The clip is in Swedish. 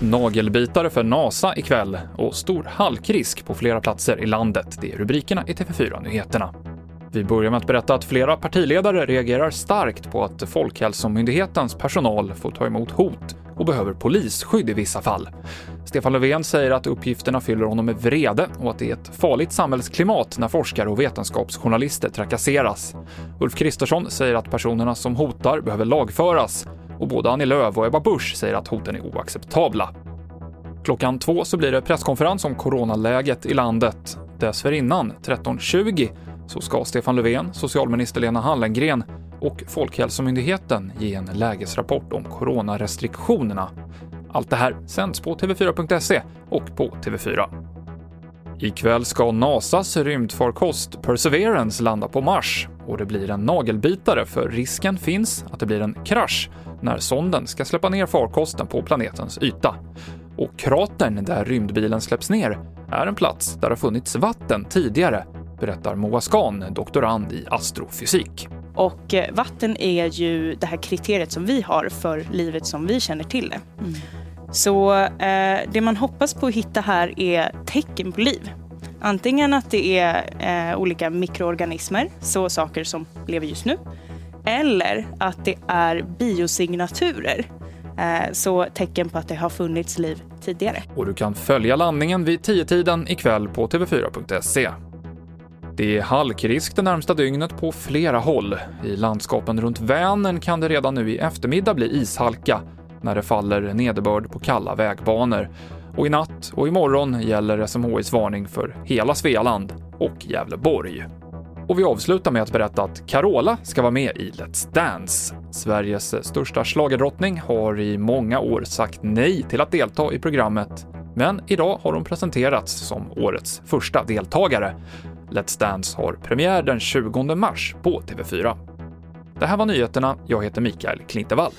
Nagelbitare för NASA ikväll och stor halkrisk på flera platser i landet. Det är rubrikerna i TV4-nyheterna. Vi börjar med att berätta att flera partiledare reagerar starkt på att Folkhälsomyndighetens personal får ta emot hot och behöver polisskydd i vissa fall. Stefan Löfven säger att uppgifterna fyller honom med vrede och att det är ett farligt samhällsklimat när forskare och vetenskapsjournalister trakasseras. Ulf Kristersson säger att personerna som hotar behöver lagföras och både Annie Lööf och Ebba Busch säger att hoten är oacceptabla. Klockan två så blir det presskonferens om coronaläget i landet. Dessförinnan, 13.20, så ska Stefan Löfven, socialminister Lena Hallengren och Folkhälsomyndigheten ge en lägesrapport om coronarestriktionerna. Allt det här sänds på TV4.se och på TV4. Ikväll ska NASAs rymdfarkost Perseverance landa på Mars och det blir en nagelbitare för risken finns att det blir en krasch när sonden ska släppa ner farkosten på planetens yta. Och kratern där rymdbilen släpps ner är en plats där det funnits vatten tidigare, berättar Moa Skan, doktorand i astrofysik. Och eh, vatten är ju det här kriteriet som vi har för livet som vi känner till det. Mm. Så eh, det man hoppas på att hitta här är tecken på liv. Antingen att det är eh, olika mikroorganismer, så saker som lever just nu, eller att det är biosignaturer, eh, så tecken på att det har funnits liv tidigare. Och du kan följa landningen vid 10-tiden ikväll på TV4.se. Det är halkrisk det närmsta dygnet på flera håll. I landskapen runt Vänern kan det redan nu i eftermiddag bli ishalka när det faller nederbörd på kalla vägbanor. Och i natt och imorgon gäller SMHIs varning för hela Svealand och Gävleborg. Och vi avslutar med att berätta att Carola ska vara med i Let's Dance. Sveriges största schlagerdrottning har i många år sagt nej till att delta i programmet, men idag har hon presenterats som årets första deltagare. Let's Dance har premiär den 20 mars på TV4. Det här var nyheterna. Jag heter Mikael Klintevall.